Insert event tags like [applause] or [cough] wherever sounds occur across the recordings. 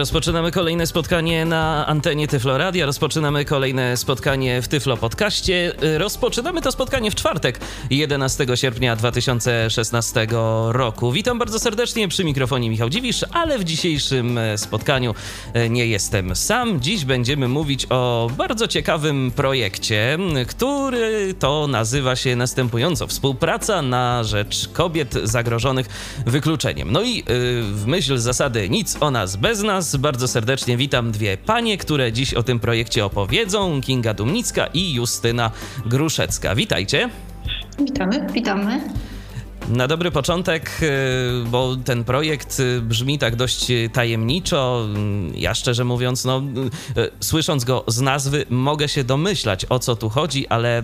Rozpoczynamy kolejne spotkanie na antenie Tyfloradia, rozpoczynamy kolejne spotkanie w Tyflo Podcaście. Rozpoczynamy to spotkanie w czwartek, 11 sierpnia 2016 roku. Witam bardzo serdecznie przy mikrofonie Michał Dziwisz, ale w dzisiejszym spotkaniu nie jestem sam. Dziś będziemy mówić o bardzo ciekawym projekcie, który to nazywa się następująco Współpraca na rzecz kobiet zagrożonych wykluczeniem. No i w myśl zasady nic o nas bez nas bardzo serdecznie witam dwie panie, które dziś o tym projekcie opowiedzą. Kinga Dumnicka i Justyna Gruszecka. Witajcie. Witamy, witamy. Na dobry początek, y, bo ten projekt y, brzmi tak dość tajemniczo. Ja szczerze mówiąc, no, y, słysząc go z nazwy, mogę się domyślać o co tu chodzi, ale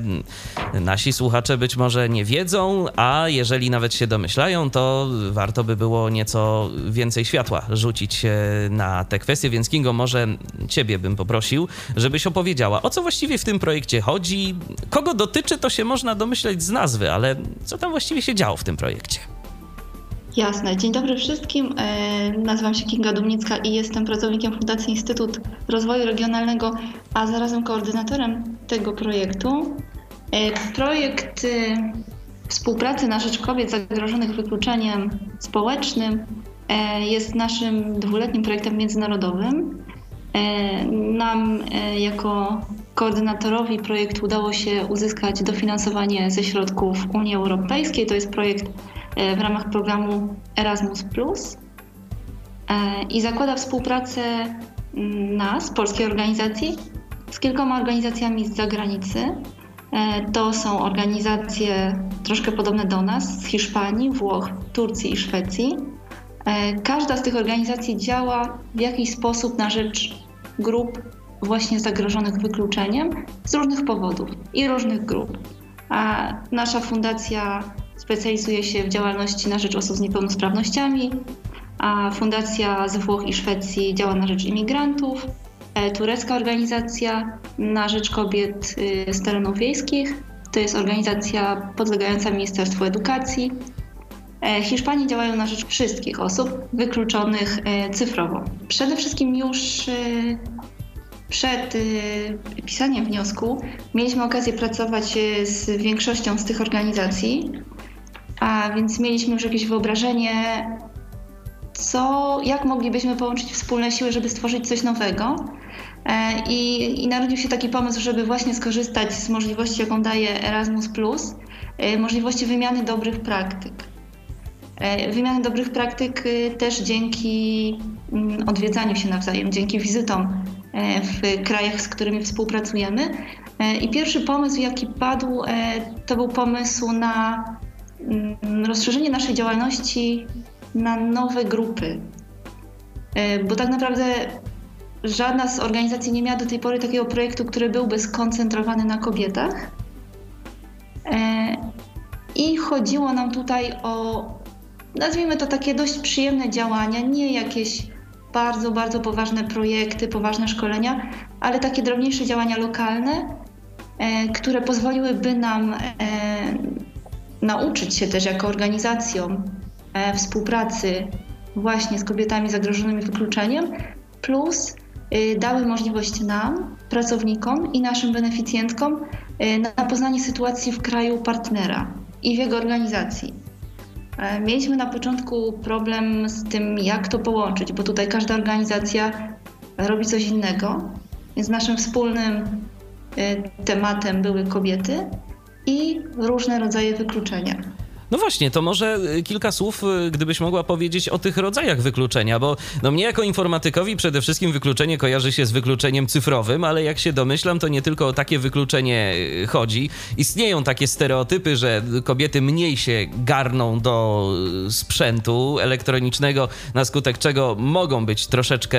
nasi słuchacze być może nie wiedzą, a jeżeli nawet się domyślają, to warto by było nieco więcej światła rzucić na te kwestie. Więc Kingo, może ciebie bym poprosił, żebyś opowiedziała, o co właściwie w tym projekcie chodzi, kogo dotyczy, to się można domyśleć z nazwy, ale co tam właściwie się działo w tym projekcie. Jasne. Dzień dobry wszystkim. E, nazywam się Kinga Dumnicka i jestem pracownikiem Fundacji Instytut Rozwoju Regionalnego, a zarazem koordynatorem tego projektu. E, projekt e, współpracy na rzecz kobiet zagrożonych wykluczeniem społecznym jest naszym dwuletnim projektem międzynarodowym. Nam jako koordynatorowi projektu udało się uzyskać dofinansowanie ze środków Unii Europejskiej. To jest projekt e, w ramach programu Erasmus e, i zakłada współpracę mm, nas, polskiej organizacji, z kilkoma organizacjami z zagranicy. E, to są organizacje troszkę podobne do nas z Hiszpanii, Włoch, Turcji i Szwecji. Każda z tych organizacji działa w jakiś sposób na rzecz grup właśnie zagrożonych wykluczeniem z różnych powodów i różnych grup. A nasza fundacja specjalizuje się w działalności na rzecz osób z niepełnosprawnościami, a fundacja z Włoch i Szwecji działa na rzecz imigrantów, e, turecka organizacja na rzecz kobiet y, z terenów wiejskich, to jest organizacja podlegająca Ministerstwu Edukacji. E, Hiszpanii działają na rzecz wszystkich osób wykluczonych e, cyfrowo. Przede wszystkim już y, przed y, pisaniem wniosku mieliśmy okazję pracować y, z większością z tych organizacji, a więc mieliśmy już jakieś wyobrażenie, co, jak moglibyśmy połączyć wspólne siły, żeby stworzyć coś nowego. E, I, I narodził się taki pomysł, żeby właśnie skorzystać z możliwości, jaką daje Erasmus, e, możliwości wymiany dobrych praktyk. E, wymiany dobrych praktyk y, też dzięki mm, odwiedzaniu się nawzajem, dzięki wizytom w krajach, z którymi współpracujemy. E, I pierwszy pomysł, jaki padł, e, to był pomysł na mm, rozszerzenie naszej działalności na nowe grupy. Bo tak naprawdę żadna z organizacji nie miała do tej pory takiego projektu, który byłby skoncentrowany na kobietach. I chodziło nam tutaj o, nazwijmy to takie dość przyjemne działania, nie jakieś bardzo, bardzo poważne projekty, poważne szkolenia, ale takie drobniejsze działania lokalne, e, które pozwoliłyby nam e, nauczyć się też jako organizacjom e, współpracy właśnie z kobietami zagrożonymi wykluczeniem, plus dały możliwość nam, pracownikom i naszym beneficjentkom na poznanie sytuacji w kraju partnera i w jego organizacji. E, mieliśmy na początku problem z tym, jak to połączyć, bo tutaj każda organizacja robi coś innego. Więc naszym wspólnym e, tematem były kobiety i różne rodzaje wykluczenia. No właśnie, to może y, kilka słów, y, gdybyś mogła powiedzieć o tych rodzajach wykluczenia, bo no mnie jako informatykowi przede wszystkim wykluczenie kojarzy się z wykluczeniem cyfrowym, ale jak się domyślam, to nie tylko o takie wykluczenie y, chodzi. Istnieją takie stereotypy, że kobiety mniej się garną do sprzętu elektronicznego, na skutek czego mogą być troszeczkę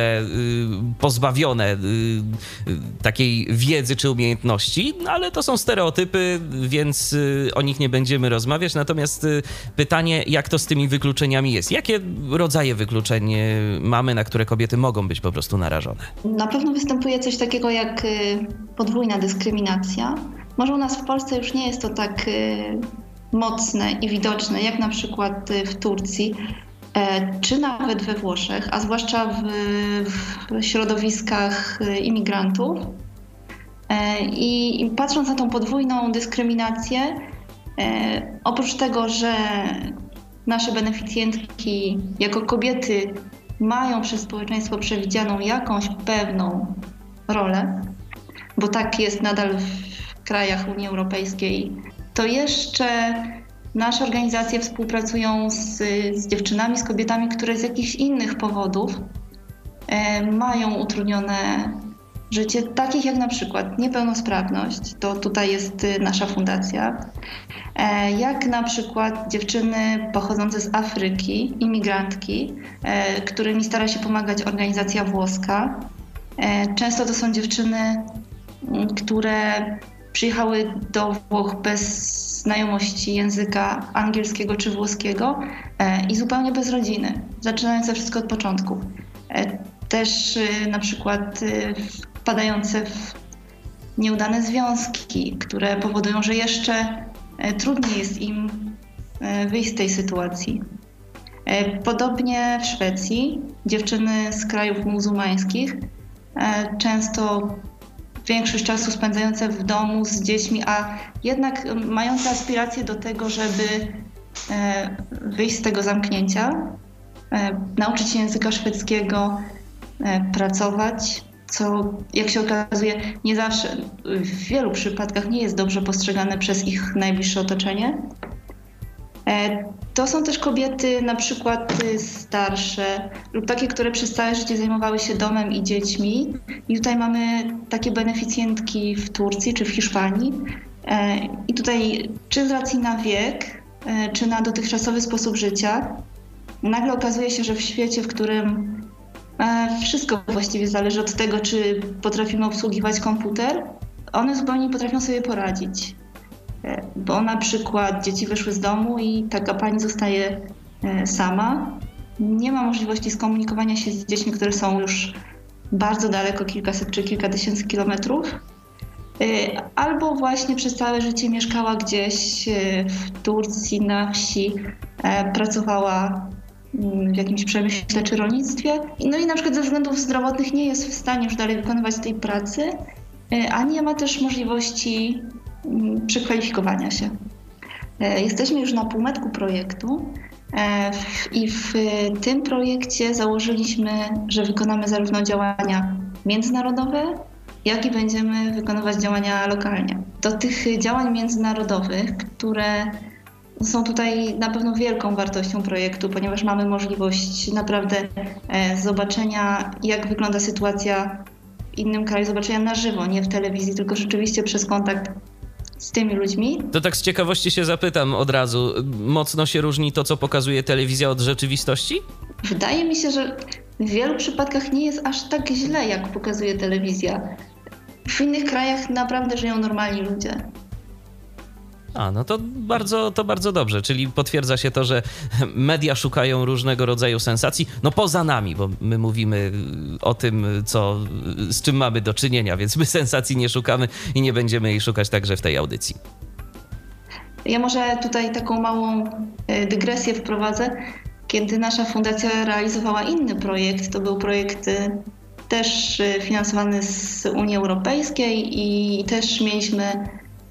pozbawione takiej wiedzy czy umiejętności, no ale to są stereotypy, więc o nich nie będziemy rozmawiać. Natomiast y, pytanie, jak to z tymi wykluczeniami jest? Jakie rodzaje wykluczeń y, mamy, na które kobiety mogą być po prostu narażone? Na pewno występuje coś takiego jak y, podwójna dyskryminacja. Może u nas w Polsce już nie jest to tak mocne i widoczne, jak na przykład w Turcji, e, czy nawet we Włoszech, a zwłaszcza w, w środowiskach imigrantów. E, I patrząc na tą podwójną dyskryminację, oprócz tego, że nasze beneficjentki jako kobiety mają przez społeczeństwo przewidzianą jakąś pewną rolę, bo tak jest nadal w krajach Unii Europejskiej, to jeszcze nasze organizacje współpracują z, z dziewczynami, z kobietami, które z jakichś innych powodów e, mają utrudnione życie, takich jak na przykład niepełnosprawność, to tutaj jest y, nasza fundacja, e, jak na przykład dziewczyny pochodzące z Afryki, imigrantki, e, którymi stara się pomagać organizacja włoska. E, często to są dziewczyny, które przyjechały do Włoch bez znajomości języka angielskiego czy włoskiego i zupełnie bez rodziny, zaczynając wszystko od początku. Też y, na przykład y, wpadające w nieudane związki, które powodują, że jeszcze e, trudniej jest im e, wyjść z tej sytuacji. E, podobnie w Szwecji dziewczyny z krajów muzułmańskich często większość czasu spędzające w domu z dziećmi, a jednak mające aspiracje do tego, żeby wyjść z tego zamknięcia, nauczyć się języka szwedzkiego, pracować, co jak się okazuje nie zawsze, w wielu przypadkach nie jest dobrze postrzegane przez ich najbliższe otoczenie. E, to są też kobiety na przykład y, starsze lub takie, które przez całe życie zajmowały się domem i dziećmi. I tutaj mamy takie beneficjentki w Turcji czy w Hiszpanii. E, I tutaj czy z racji na wiek, e, czy na dotychczasowy sposób życia, nagle okazuje się, że w świecie, w którym wszystko właściwie zależy od tego, czy potrafimy obsługiwać komputer. One zupełnie nie potrafią sobie poradzić. E, bo na przykład dzieci wyszły z domu i taka pani zostaje e, sama. Nie ma możliwości skomunikowania się z dziećmi, które są już bardzo daleko, kilkaset czy kilka tysięcy kilometrów. E, albo właśnie przez całe życie mieszkała gdzieś w Turcji, na wsi, pracowała w jakimś przemyśle czy rolnictwie. No i na przykład ze względów zdrowotnych nie jest w stanie już dalej wykonywać tej pracy, e, a nie ma też możliwości mm, przekwalifikowania się. E, jesteśmy już na półmetku projektu e, i w tym projekcie założyliśmy, że wykonamy zarówno działania międzynarodowe, jak i będziemy wykonywać działania lokalnie. Do tych działań międzynarodowych, które są tutaj na pewno wielką wartością projektu, ponieważ mamy możliwość naprawdę e, zobaczenia, jak wygląda sytuacja w innym kraju, zobaczenia na żywo, nie w telewizji, tylko rzeczywiście przez kontakt z tymi ludźmi. To tak z ciekawości się zapytam od razu. Mocno się różni to, co pokazuje telewizja od rzeczywistości? Wydaje mi się, że w wielu przypadkach nie jest aż tak źle, jak pokazuje telewizja. W innych krajach naprawdę żyją normalni ludzie. A, no to bardzo, to bardzo dobrze, czyli potwierdza się to, że media szukają różnego rodzaju sensacji, no poza nami, bo my mówimy o tym, co, z czym mamy do czynienia, więc my sensacji nie szukamy i nie będziemy jej szukać także w tej audycji. Ja może tutaj taką małą e, dygresję wprowadzę. Kiedy nasza fundacja realizowała inny projekt, to był projekt e, też e, finansowany z Unii Europejskiej i też mieliśmy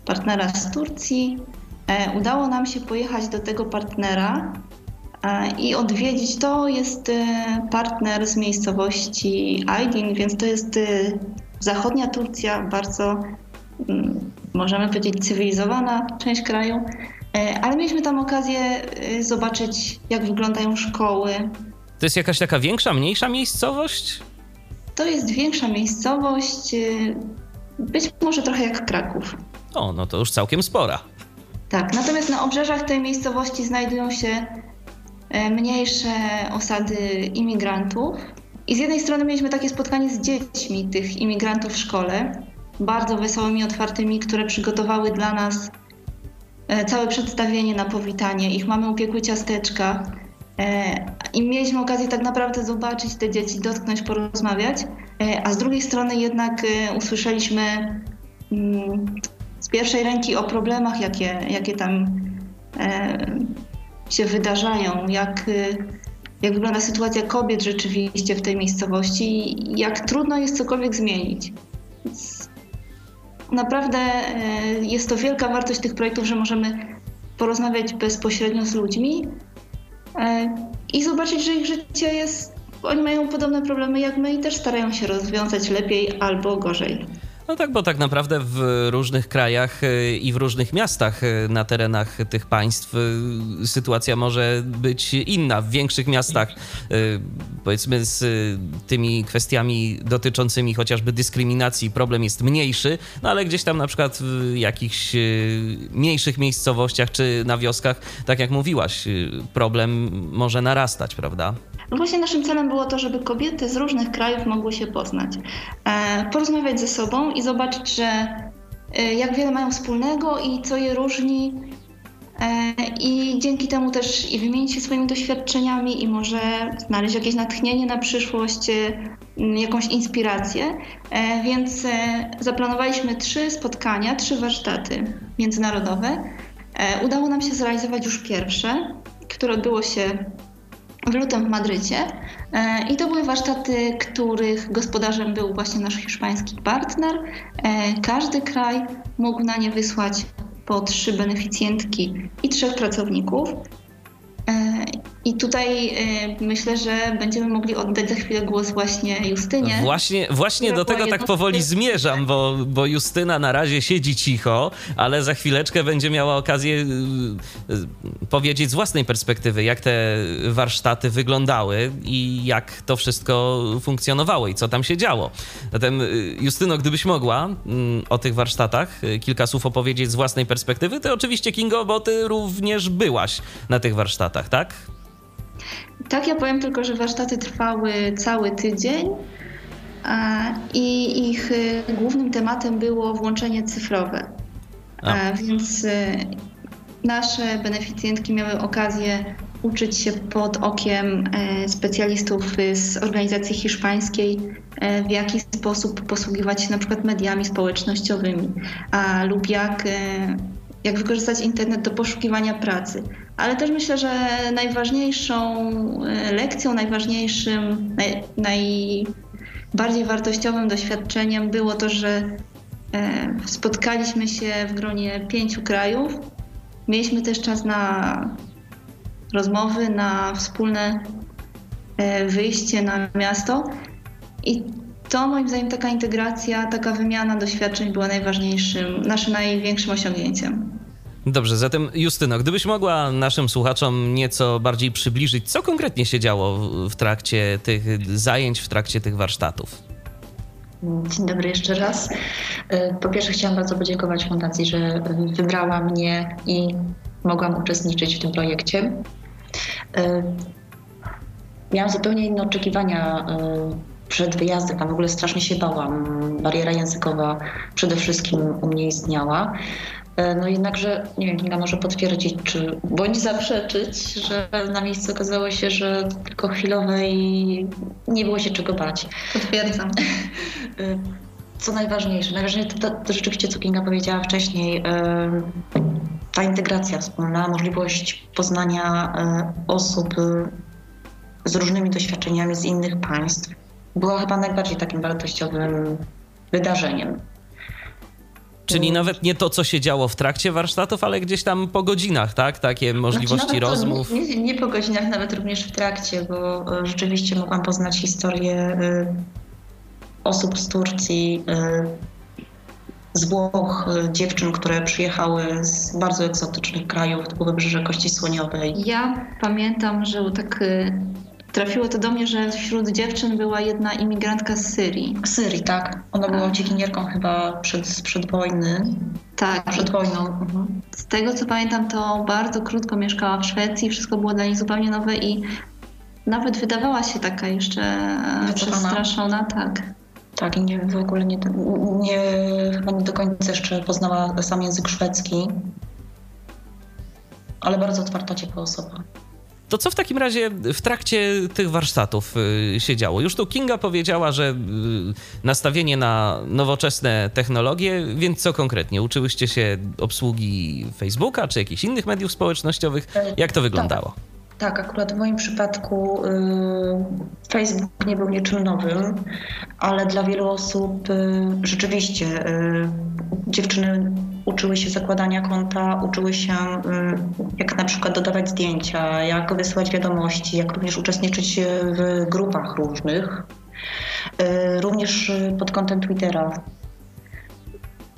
partnera z Turcji. E, udało nam się pojechać do tego partnera e, i odwiedzić. To jest e, partner z miejscowości Aydin, więc to jest zachodnia Turcja, bardzo mm, możemy powiedzieć cywilizowana część kraju. ale mieliśmy tam okazję zobaczyć, jak wyglądają szkoły. To jest jakaś taka większa, mniejsza miejscowość? To jest większa miejscowość, być może trochę jak Kraków. O, no to już całkiem spora. Tak, natomiast na obrzeżach tej miejscowości znajdują się e, mniejsze osady imigrantów. I z jednej strony mieliśmy takie spotkanie z dziećmi tych imigrantów w szkole, bardzo wesołymi, otwartymi, które przygotowały dla nas e, całe przedstawienie na powitanie. Ich mamy upiekły ciasteczka e, i mieliśmy okazję tak naprawdę zobaczyć te dzieci, dotknąć, porozmawiać. A z drugiej strony jednak usłyszeliśmy mm, pierwszej ręki o problemach, jakie, jakie tam e, się wydarzają, jak, jak wygląda sytuacja kobiet rzeczywiście w tej miejscowości i jak trudno jest cokolwiek zmienić. Więc naprawdę e, jest to wielka wartość tych projektów, że możemy porozmawiać bezpośrednio z ludźmi e, i zobaczyć, że ich życie jest, oni mają podobne problemy jak my i też starają się rozwiązać lepiej albo gorzej. No tak, bo tak naprawdę w różnych krajach y, i w różnych miastach y, na terenach tych państw y, sytuacja może być inna. W większych miastach, powiedzmy, z tymi kwestiami dotyczącymi chociażby dyskryminacji problem jest mniejszy, no ale gdzieś tam na przykład w jakichś mniejszych miejscowościach czy na wioskach, tak jak mówiłaś, problem może narastać, prawda? No właśnie naszym celem było to, żeby kobiety z różnych krajów mogły się poznać, e, porozmawiać ze sobą i zobaczyć, że e, jak wiele mają wspólnego i co je różni. E, I dzięki temu też i wymienić się swoimi doświadczeniami i może znaleźć jakieś natchnienie na przyszłość, jakąś inspirację. Więc zaplanowaliśmy trzy spotkania, trzy warsztaty międzynarodowe. Udało nam się zrealizować już pierwsze, które odbyło się w lutym w Madrycie. E, I to były warsztaty, których gospodarzem był właśnie nasz hiszpański partner. E, każdy kraj mógł na nie wysłać po trzy beneficjentki i trzech pracowników. I tutaj y, myślę, że będziemy mogli oddać za chwilę głos właśnie Justynie. Właśnie, właśnie do tego tak powoli zmierzam, bo, bo Justyna na razie siedzi cicho, ale za chwileczkę będzie miała okazję y, y, powiedzieć z własnej perspektywy, jak te warsztaty wyglądały i jak to wszystko funkcjonowało i co tam się działo. Zatem, Justyno, gdybyś mogła mm, o tych warsztatach kilka słów opowiedzieć z własnej perspektywy, to oczywiście Kingo, bo ty również byłaś na tych warsztatach, tak? Tak, ja powiem tylko, że warsztaty trwały cały tydzień i ich y, głównym tematem było włączenie cyfrowe. A. Więc y, nasze beneficjentki miały okazję uczyć się pod okiem e, specjalistów z organizacji hiszpańskiej, e, w jaki sposób posługiwać się na przykład mediami społecznościowymi, a, lub jak, e, jak wykorzystać internet do poszukiwania pracy ale też myślę, że najważniejszą e, lekcją, najważniejszym, naj, najbardziej wartościowym doświadczeniem było to, że e, spotkaliśmy się w gronie pięciu krajów. Mieliśmy też czas na rozmowy, na wspólne e, wyjście na miasto i to moim zdaniem taka integracja, taka wymiana doświadczeń była najważniejszym, naszym największym osiągnięciem. Dobrze, zatem Justyno, gdybyś mogła naszym słuchaczom nieco bardziej przybliżyć, co konkretnie się działo w trakcie tych zajęć, w trakcie tych warsztatów? Dzień dobry jeszcze raz. E, po pierwsze chciałam bardzo podziękować Fundacji, że wybrała mnie i mogłam uczestniczyć w tym projekcie. E, miałam zupełnie inne oczekiwania e, przed wyjazdem, a w ogóle strasznie się bałam. Bariera językowa przede wszystkim u mnie istniała. E, no jednakże, nie wiem, Kinga może potwierdzić, czy bądź zaprzeczyć, że na miejscu okazało się, że tylko chwilowe i nie było się czego bać. Potwierdzam. [laughs] E, co najważniejsze, najważniejsze to, to rzeczywiście, co Kinga powiedziała wcześniej, e, ta integracja wspólna, możliwość poznania osób z różnymi doświadczeniami z innych państw była chyba najbardziej takim wartościowym wydarzeniem. Czyli nawet nie to, co się działo w trakcie warsztatów, ale gdzieś tam po godzinach, tak? Takie znaczy, możliwości znaczy, rozmów. Nie, nie, po godzinach, nawet również w trakcie, bo e, rzeczywiście mogłam poznać historię e, osób z Turcji, e, z Włoch dziewczyn, które przyjechały z bardzo egzotycznych krajów, typu Wybrzeże Kości Słoniowej. Ja pamiętam, że tak trafiło to do mnie, że wśród dziewczyn była jedna imigrantka z Syrii. Z Syrii, tak. Ona była uciekinierką chyba przed, przed wojny. Tak. Przed wojną. Mhm. Z tego co pamiętam, to bardzo krótko mieszkała w Szwecji, wszystko było dla niej zupełnie nowe i nawet wydawała się taka jeszcze Wycofana. przestraszona, tak. Tak, i nie, w ogóle nie, nie, chyba nie do końca jeszcze poznała sam język szwedzki, ale bardzo otwarta, ciepła osoba. To co w takim razie w trakcie tych warsztatów y, się działo? Już tu Kinga powiedziała, że y, nastawienie na nowoczesne technologie, więc co konkretnie? Uczyłyście się obsługi Facebooka czy jakichś innych mediów społecznościowych? Jak to wyglądało? Tak. Tak, akurat w moim przypadku y, Facebook nie był niczym nowym, ale dla wielu osób y, rzeczywiście y, dziewczyny uczyły się zakładania konta, uczyły się jak na przykład dodawać zdjęcia, jak wysyłać wiadomości, jak również uczestniczyć w grupach różnych. Również pod kątem Twittera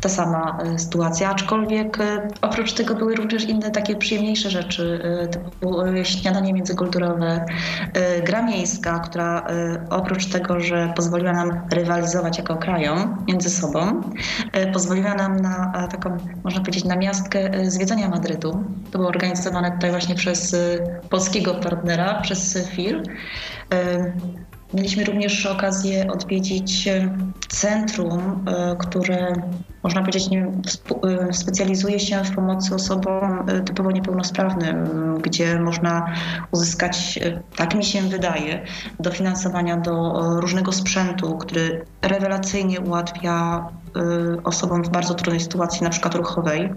ta sama e, sytuacja, aczkolwiek e, oprócz tego były również inne takie przyjemniejsze rzeczy, e, typu śniadanie międzykulturowe, gra miejska, która oprócz tego, że pozwoliła nam rywalizować jako krajom między sobą, pozwoliła nam na taką, można powiedzieć, na miastkę zwiedzania Madrydu. To było organizowane tutaj właśnie przez polskiego partnera, przez FIR. Mieliśmy również okazję odwiedzić centrum, które można powiedzieć, nie, y, specjalizuje się w pomocy osobom y, typowo niepełnosprawnym, gdzie można uzyskać, y, tak mi się wydaje, dofinansowania do różnego sprzętu, który rewelacyjnie ułatwia osobom w bardzo trudnej sytuacji, na przykład ruchowej,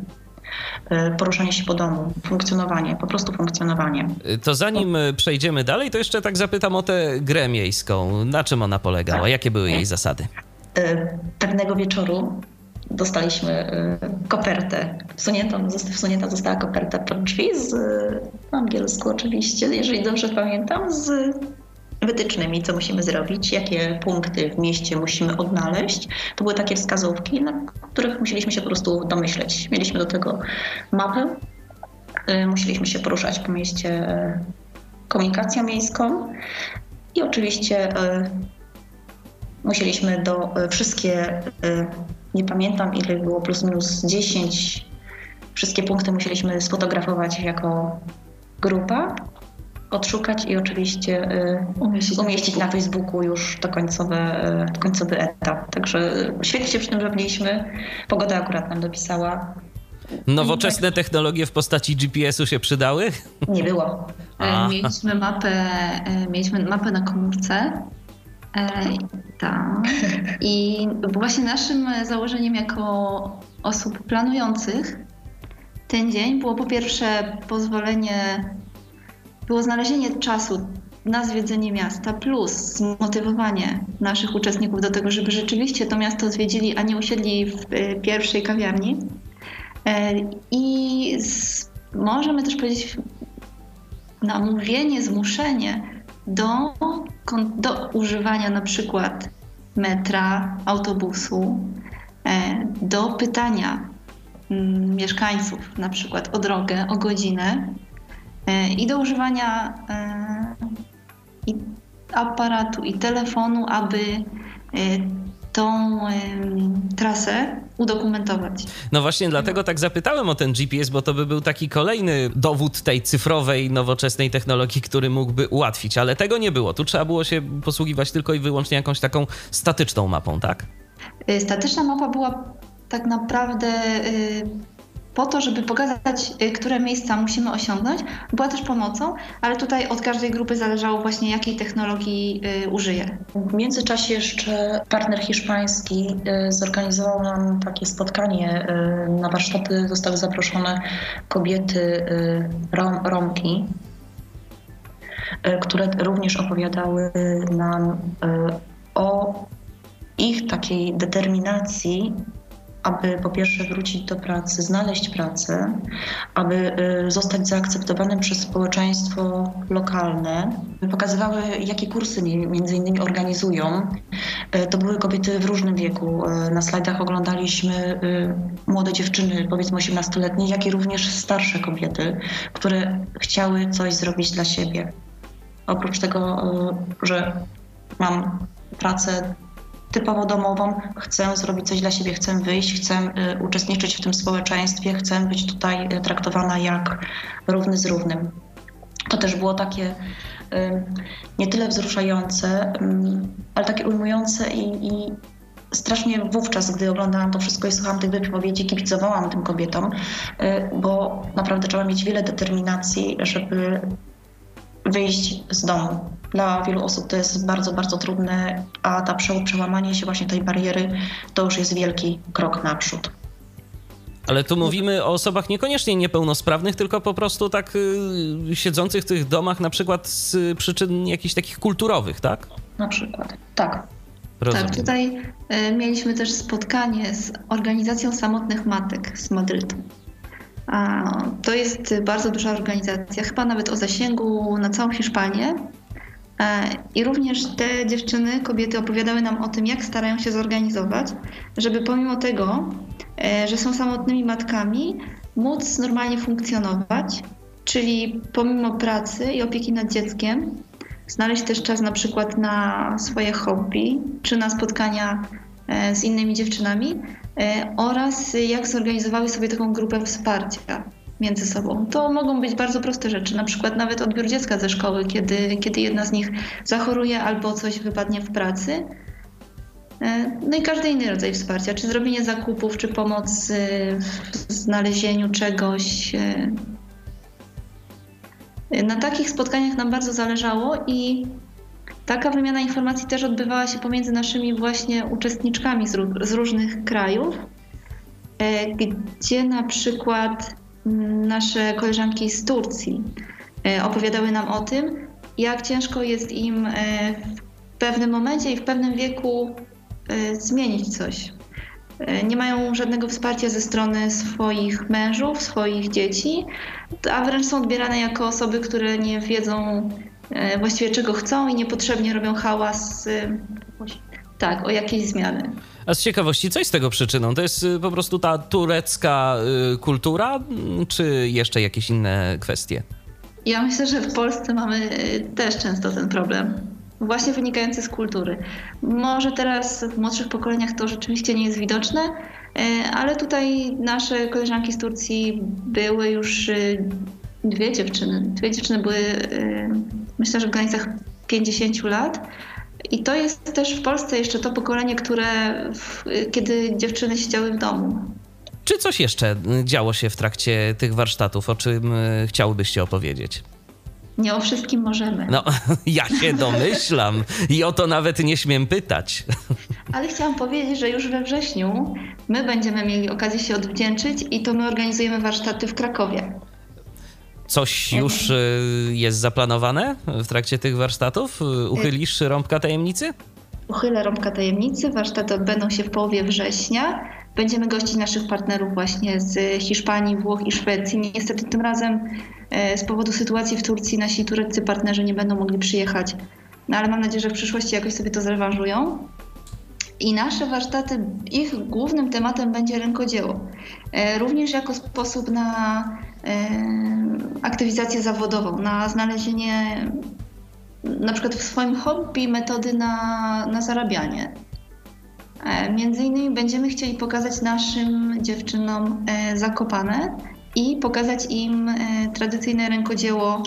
poruszanie się po domu, funkcjonowanie, po prostu funkcjonowanie. To zanim przejdziemy dalej, to jeszcze tak zapytam o tę grę miejską. Na czym ona polegała? Jakie były jej zasady? Pewnego wieczoru dostaliśmy y, kopertę. Wsuniętą, wsunięta została koperta pod drzwi z po angielsku oczywiście, jeżeli dobrze pamiętam, z wytycznymi, co musimy zrobić, jakie punkty w mieście musimy odnaleźć. To były takie wskazówki, na których musieliśmy się po prostu domyśleć. Mieliśmy do tego mapę, y, musieliśmy się poruszać po mieście y, komunikacją miejską i oczywiście musieliśmy do wszystkie nie pamiętam ile było, plus minus 10. Wszystkie punkty musieliśmy sfotografować jako grupa, odszukać i oczywiście y, umieścić, umieścić na Facebooku już to końcowe, y, końcowy etap. Także świetnie się przy tym bawiliśmy. Pogoda akurat nam dopisała. Nowoczesne technologie w postaci GPS-u się przydały? Nie było. A. Mieliśmy mapę, e, mieliśmy mapę na komórce E, tak. I właśnie naszym założeniem jako osób planujących ten dzień było po pierwsze pozwolenie, było znalezienie czasu na zwiedzenie miasta, plus zmotywowanie naszych uczestników do tego, żeby rzeczywiście to miasto zwiedzili, a nie usiedli w e, pierwszej kawiarni. E, I z, możemy też powiedzieć namówienie, zmuszenie do do używania na przykład metra, autobusu, e, do pytania mm, mieszkańców na przykład o drogę, o godzinę e, i do używania e, i aparatu i telefonu, aby tą trasę udokumentować. No właśnie dlatego tak zapytałem o ten GPS, bo to by był taki kolejny dowód tej cyfrowej, nowoczesnej technologii, który mógłby ułatwić, ale tego nie było. Tu trzeba było się posługiwać tylko i wyłącznie jakąś taką statyczną mapą, tak? Y, statyczna mapa była tak naprawdę y, po to, żeby pokazać, y, które miejsca musimy osiągnąć, była też pomocą, ale tutaj od każdej grupy zależało właśnie, jakiej technologii y, użyje. W międzyczasie jeszcze partner hiszpański y, zorganizował nam takie spotkanie. Na warsztaty zostały zaproszone kobiety rom, Romki, które również opowiadały nam o ich takiej determinacji aby po pierwsze wrócić do pracy, znaleźć pracę, aby y, zostać zaakceptowanym przez społeczeństwo lokalne. Pokazywały, jakie kursy między innymi organizują. Y, to były kobiety w różnym wieku. Y, na slajdach oglądaliśmy młode dziewczyny, powiedzmy 18-letnie, jak i również starsze kobiety, które chciały coś zrobić dla siebie. Oprócz tego, że mam pracę typowo domową, chcę zrobić coś dla siebie, chcę wyjść, chcę y, uczestniczyć w tym społeczeństwie, chcę być tutaj y, traktowana jak równy z równym. To też było takie y, nie tyle wzruszające, ale takie ujmujące i, i strasznie wówczas, gdy oglądałam to wszystko i słuchałam tych wypowiedzi, kibicowałam tym kobietom, bo naprawdę trzeba mieć wiele determinacji, żeby wyjść z domu. Dla wielu osób to jest bardzo, bardzo trudne, a ta przełamanie się właśnie tej bariery to już jest wielki krok naprzód. Ale tu mówimy o osobach niekoniecznie niepełnosprawnych, tylko po prostu tak y, siedzących w tych domach na przykład z przyczyn jakichś takich kulturowych, tak? Na przykład, tak. Rozumiem. Tak, tutaj y, mieliśmy też spotkanie z organizacją samotnych matek z Madrytu. To jest bardzo duża organizacja, chyba nawet o zasięgu na całą Hiszpanię. E, I również te dziewczyny, kobiety opowiadały nam o tym, jak starają się zorganizować, żeby pomimo tego, e, że są samotnymi matkami, móc normalnie funkcjonować, czyli pomimo pracy i opieki nad dzieckiem, znaleźć też czas na przykład na swoje hobby czy na spotkania e, z innymi dziewczynami, oraz jak zorganizowały sobie taką grupę wsparcia między sobą. To mogą być bardzo proste rzeczy, na przykład nawet odbiór dziecka ze szkoły, kiedy, kiedy jedna z nich zachoruje albo coś wypadnie w pracy. E, no i każdy inny rodzaj wsparcia, czy zrobienie zakupów, czy pomoc w znalezieniu czegoś. E, na takich spotkaniach nam bardzo zależało i Taka wymiana informacji też odbywała się pomiędzy naszymi właśnie uczestniczkami z, różnych krajów, e, gdzie na przykład nasze koleżanki z Turcji e, opowiadały nam o tym, jak ciężko jest im e, w pewnym momencie i w pewnym wieku zmienić coś. Nie mają żadnego wsparcia ze strony swoich mężów, swoich dzieci, a wręcz są odbierane jako osoby, które nie wiedzą, E, właściwie czego chcą i niepotrzebnie robią hałas. E, tak, o jakiejś zmiany. A z ciekawości, co jest tego przyczyną? To jest e, po prostu ta turecka kultura, czy jeszcze jakieś inne kwestie? Ja myślę, że w Polsce mamy też często ten problem, właśnie wynikający z kultury. Może teraz w młodszych pokoleniach to rzeczywiście nie jest widoczne, ale tutaj nasze koleżanki z Turcji były już dwie dziewczyny. Dwie dziewczyny były myślę, że w granicach 50 lat. I to jest też w Polsce jeszcze to pokolenie, które w, kiedy dziewczyny siedziały w domu. Czy coś jeszcze działo się w trakcie tych warsztatów, o czym e, chciałybyście opowiedzieć? Nie o wszystkim możemy. No, [laughs] ja się domyślam i o to nawet nie śmiem pytać. [laughs] Ale chciałam powiedzieć, że już we wrześniu my będziemy mieli okazję się odwdzięczyć i to my organizujemy warsztaty w Krakowie. Coś już y, jest zaplanowane w trakcie tych warsztatów? Y, uchylisz rąbka tajemnicy? Uchylę rąbka tajemnicy. Warsztaty odbędą się w połowie września. Będziemy gościć naszych partnerów właśnie z Hiszpanii, Włoch i Szwecji. Niestety tym razem e, z powodu sytuacji w Turcji nasi tureccy partnerzy nie będą mogli przyjechać. No ale mam nadzieję, że w przyszłości jakoś sobie to zrewanżują. I nasze warsztaty, ich głównym tematem będzie rękodzieło. Również jako sposób na aktywizację zawodową, na znalezienie na przykład w swoim hobby metody na, na zarabianie. E, między innymi będziemy chcieli pokazać naszym dziewczynom e, Zakopane i pokazać im e, tradycyjne rękodzieło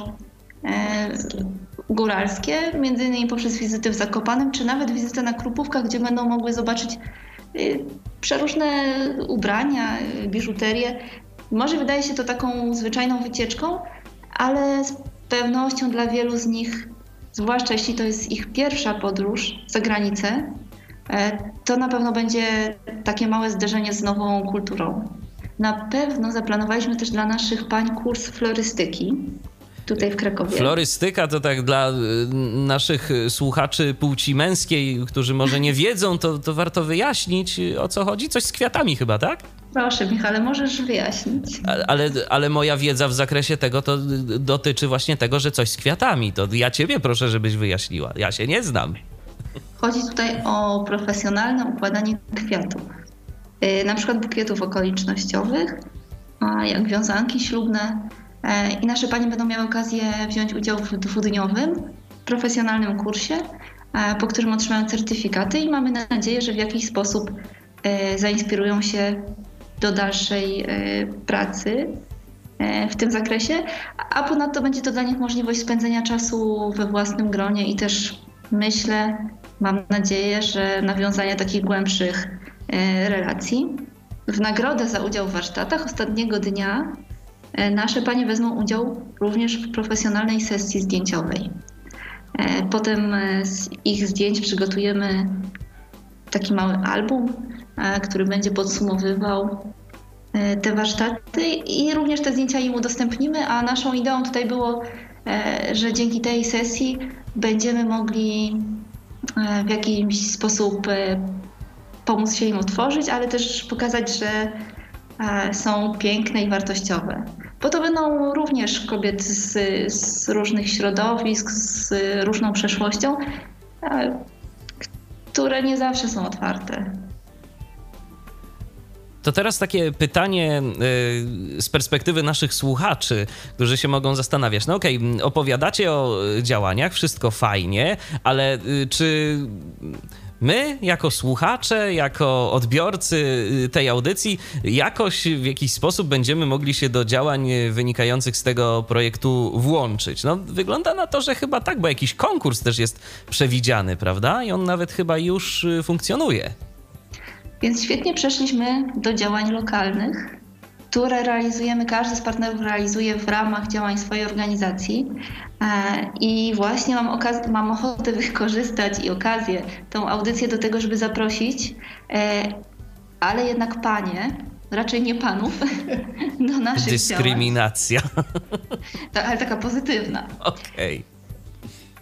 góralskie, między innymi poprzez wizyty w Zakopanem, czy nawet wizytę na Krupówkach, gdzie będą mogły zobaczyć przeróżne ubrania, biżuterię, może wydaje się to taką zwyczajną wycieczką, ale z pewnością dla wielu z nich, zwłaszcza jeśli to jest ich pierwsza podróż za granicę, e, to na pewno będzie takie małe zderzenie z nową kulturą. Na pewno zaplanowaliśmy też dla naszych pań kurs florystyki. tutaj w Krakowie. Florystyka to tak dla naszych słuchaczy płci męskiej, którzy może nie wiedzą, to, to warto wyjaśnić o co chodzi. Coś z kwiatami chyba, tak? Proszę, Michale, możesz wyjaśnić. Ale, ale moja wiedza w zakresie tego to dotyczy właśnie tego, że coś z kwiatami. To ja ciebie proszę, żebyś wyjaśniła. Ja się nie znam. Chodzi tutaj o profesjonalne układanie kwiatów. Y, na przykład bukietów okolicznościowych, jak wiązanki ślubne. E, I nasze panie będą miały okazję wziąć udział w dwudniowym, profesjonalnym kursie, e, po którym otrzymają certyfikaty i mamy nadzieję, że w jakiś sposób e, zainspirują się do dalszej pracy w tym zakresie, a ponadto będzie to dla nich możliwość spędzenia czasu we własnym gronie i też myślę, mam nadzieję, że nawiązania takich głębszych relacji. W nagrodę za udział w warsztatach ostatniego dnia e, nasze panie wezmą udział również w profesjonalnej sesji zdjęciowej. E, potem e, z ich zdjęć przygotujemy taki mały album, który będzie podsumowywał te warsztaty i również te zdjęcia im udostępnimy, a naszą ideą tutaj było, że dzięki tej sesji będziemy mogli w jakiś sposób pomóc się im utworzyć, ale też pokazać, że e, są piękne i wartościowe. Bo to będą również kobiety z, z różnych środowisk, z różną przeszłością, e, które nie zawsze są otwarte. To teraz takie pytanie y, z perspektywy naszych słuchaczy, którzy się mogą zastanawiać. No okej, okay, opowiadacie o działaniach, wszystko fajnie, ale y, czy my, jako słuchacze, jako odbiorcy tej audycji, jakoś w jakiś sposób będziemy mogli się do działań wynikających z tego projektu włączyć. No, wygląda na to, że chyba tak, bo jakiś konkurs też jest przewidziany, prawda? I on nawet chyba już funkcjonuje. Więc świetnie przeszliśmy do działań lokalnych które realizujemy, każdy z partnerów realizuje w ramach działań swojej organizacji. E, I właśnie mam, okaz- mam ochotę [laughs] wykorzystać i okazję tą audycję do tego, żeby zaprosić, e, ale jednak panie, raczej nie panów, [laughs] do naszych Dyskryminacja. działań. Tak, ale taka pozytywna. Okej.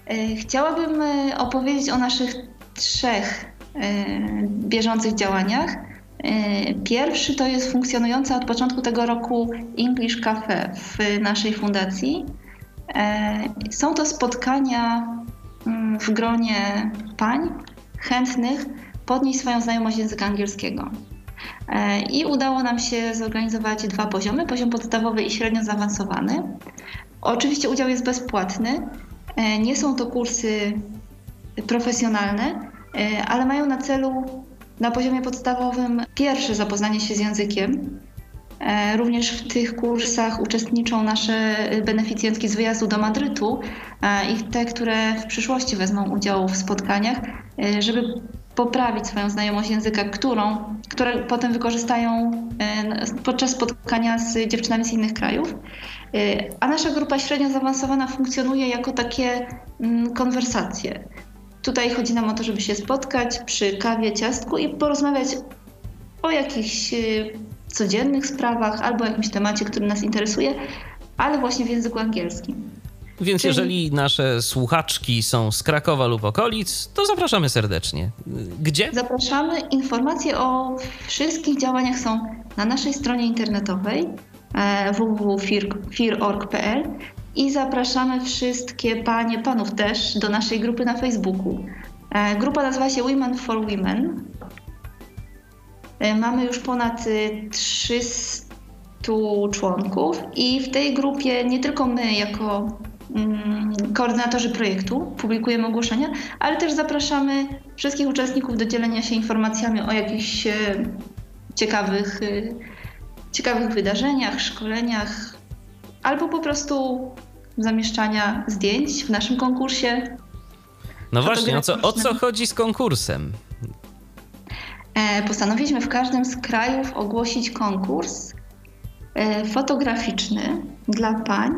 Okay. E, chciałabym opowiedzieć o naszych trzech bieżących działaniach E, pierwszy to jest funkcjonująca od początku tego roku English Cafe w naszej fundacji. E, są to spotkania mm, w gronie pań chętnych podnieść swoją znajomość języka angielskiego. E, I udało nam się zorganizować dwa poziomy: poziom podstawowy i średnio zaawansowany. Oczywiście udział jest bezpłatny. Nie są to kursy profesjonalne, ale mają na celu na poziomie podstawowym pierwsze zapoznanie się z językiem. E, również w tych kursach uczestniczą nasze beneficjentki z wyjazdu do Madrytu e, i te, które w przyszłości wezmą udział w spotkaniach, e, żeby poprawić swoją znajomość języka, którą, które potem wykorzystają podczas spotkania z dziewczynami z innych krajów. A nasza grupa średnio zaawansowana funkcjonuje jako takie mm, konwersacje. Tutaj chodzi nam o to, żeby się spotkać przy kawie, ciastku i porozmawiać o jakichś y, codziennych sprawach albo jakimś temacie, który nas interesuje, ale właśnie w języku angielskim. Więc Czyli... jeżeli nasze słuchaczki są z Krakowa lub okolic, to zapraszamy serdecznie. Gdzie? Zapraszamy. Informacje o wszystkich działaniach są na naszej stronie internetowej e, www.fir.org.pl i zapraszamy wszystkie panie, panów też do naszej grupy na Facebooku. E, grupa nazywa się Women for Women. E, mamy już ponad 300 y, członków i w tej grupie nie tylko my jako mm, koordynatorzy projektu publikujemy ogłoszenia, ale też zapraszamy wszystkich uczestników do dzielenia się informacjami o jakichś e, ciekawych, ciekawych wydarzeniach, szkoleniach, albo po prostu zamieszczania zdjęć w naszym konkursie. No właśnie, o co, o co chodzi z konkursem? E, postanowiliśmy w każdym z krajów ogłosić konkurs e, fotograficzny dla pań,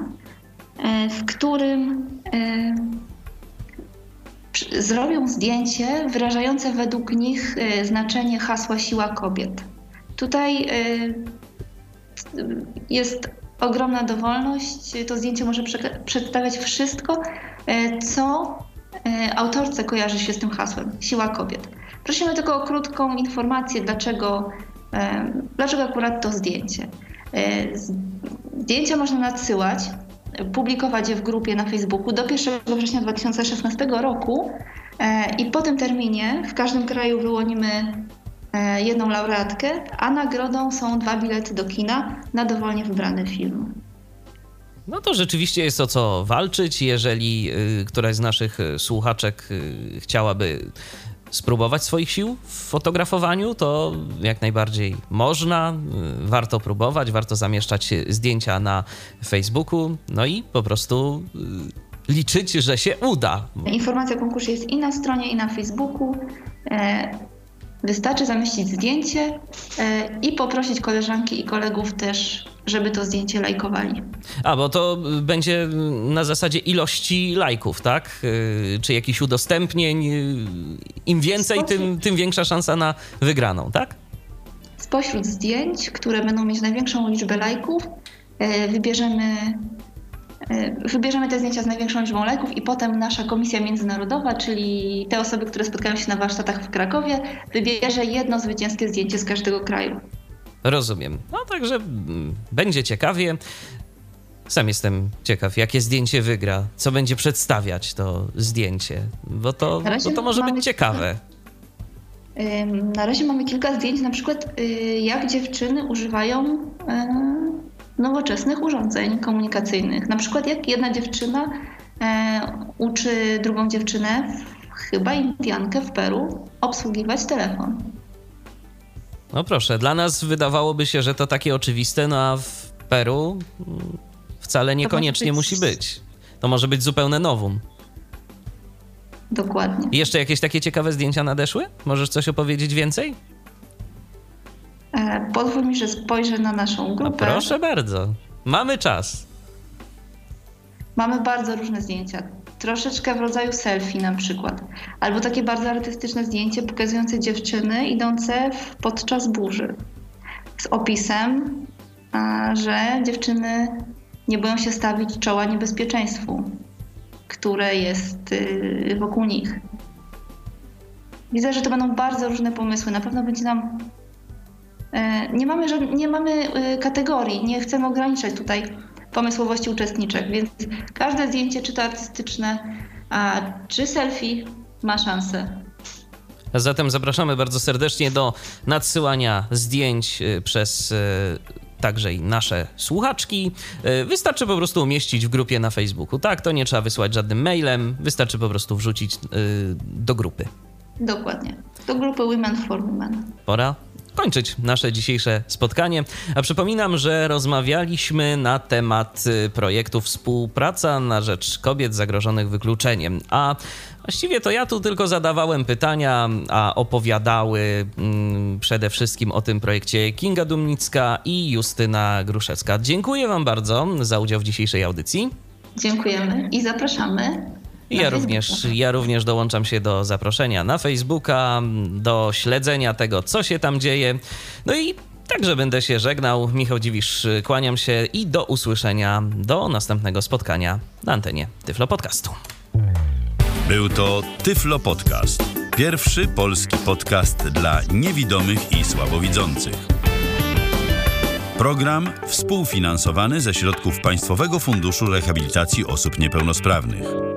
e, w którym zrobią zdjęcie wyrażające według nich znaczenie hasła siła kobiet. Tutaj jest ogromna dowolność. To zdjęcie może przedstawiać wszystko, co autorce kojarzy się z tym hasłem siła kobiet. Prosimy tylko o krótką informację, dlaczego, dlaczego akurat to zdjęcie. Zdjęcia można nadsyłać publikować je w grupie na Facebooku do 1 września 2016 roku e, i po tym terminie w każdym kraju wyłonimy e, jedną laureatkę, a nagrodą są dwa bilety do kina na dowolnie wybrany film. No to rzeczywiście jest o co walczyć. Jeżeli y, któraś z naszych y, słuchaczek y, chciałaby spróbować swoich sił w fotografowaniu, to jak najbardziej można. Warto próbować, warto zamieszczać zdjęcia na Facebooku, no i po prostu liczyć, że się uda. Informacja o konkursie jest i na stronie, i na Facebooku. E, wystarczy zamieścić zdjęcie e, i poprosić koleżanki i kolegów też żeby to zdjęcie lajkowali. A, bo to będzie na zasadzie ilości lajków, tak? Y, czy jakichś udostępnień. Im więcej, Spośród... tym, tym większa szansa na wygraną, tak? Spośród zdjęć, które będą mieć największą liczbę lajków, wybierzemy Wybierzemy te zdjęcia z największą liczbą lajków i potem nasza komisja międzynarodowa, czyli te osoby, które spotkają się na warsztatach w Krakowie, wybierze jedno zwycięskie zdjęcie z każdego kraju. Rozumiem. No także mm, będzie ciekawie. Sam jestem ciekaw, jakie zdjęcie wygra, co będzie przedstawiać to zdjęcie, bo to, bo to może być ciekawe. Na razie mamy kilka zdjęć, na przykład y, jak dziewczyny używają nowoczesnych urządzeń komunikacyjnych. Na przykład jak jedna dziewczyna e, uczy drugą dziewczynę, chyba Indiankę w Peru, obsługiwać telefon. No proszę, dla nas wydawałoby się, że to takie oczywiste, no a w Peru mm, wcale niekoniecznie być... musi być. To może być zupełne nowum. Dokładnie. I jeszcze jakieś takie ciekawe zdjęcia nadeszły? Możesz coś opowiedzieć więcej? Pozwól mi, że spojrzę na naszą no grupę. No proszę bardzo. Mamy czas. Mamy bardzo różne zdjęcia troszeczkę w rodzaju selfie na przykład. Albo takie bardzo artystyczne zdjęcie pokazujące dziewczyny idące podczas burzy. Z opisem, że dziewczyny nie boją się stawić czoła niebezpieczeństwu, które jest y, wokół nich. Widzę, że to będą bardzo różne pomysły. Na pewno będzie nam. E, nie mamy, nie mamy y, kategorii, nie chcemy ograniczać tutaj pomysłowości uczestniczek, więc każde zdjęcie, czy to artystyczne, a, czy selfie, ma szansę. Zatem zapraszamy bardzo serdecznie do nadsyłania zdjęć y, przez także i nasze słuchaczki. Wystarczy po prostu umieścić w grupie na Facebooku. Tak, to nie trzeba wysłać żadnym mailem, wystarczy po prostu wrzucić do grupy. Dokładnie. Do grupy Women for Women. Pora kończyć nasze dzisiejsze spotkanie. A przypominam, że rozmawialiśmy na temat y, projektu Współpraca na rzecz kobiet zagrożonych wykluczeniem. A właściwie to ja tu tylko zadawałem pytania, a opowiadały mm, przede wszystkim o tym projekcie Kinga Dumnicka i Justyna Gruszecka. Dziękuję Wam bardzo za udział w dzisiejszej audycji. Dziękujemy i zapraszamy. Ja również, ja również dołączam się do zaproszenia na Facebooka, do śledzenia tego, co się tam dzieje. No i także będę się żegnał. Michał Dziwisz, kłaniam się i do usłyszenia do następnego spotkania na antenie Tyflo Podcastu. Był to Tyflo Podcast. Pierwszy polski podcast dla niewidomych i słabowidzących. Program współfinansowany ze środków Państwowego Funduszu Rehabilitacji Osób Niepełnosprawnych.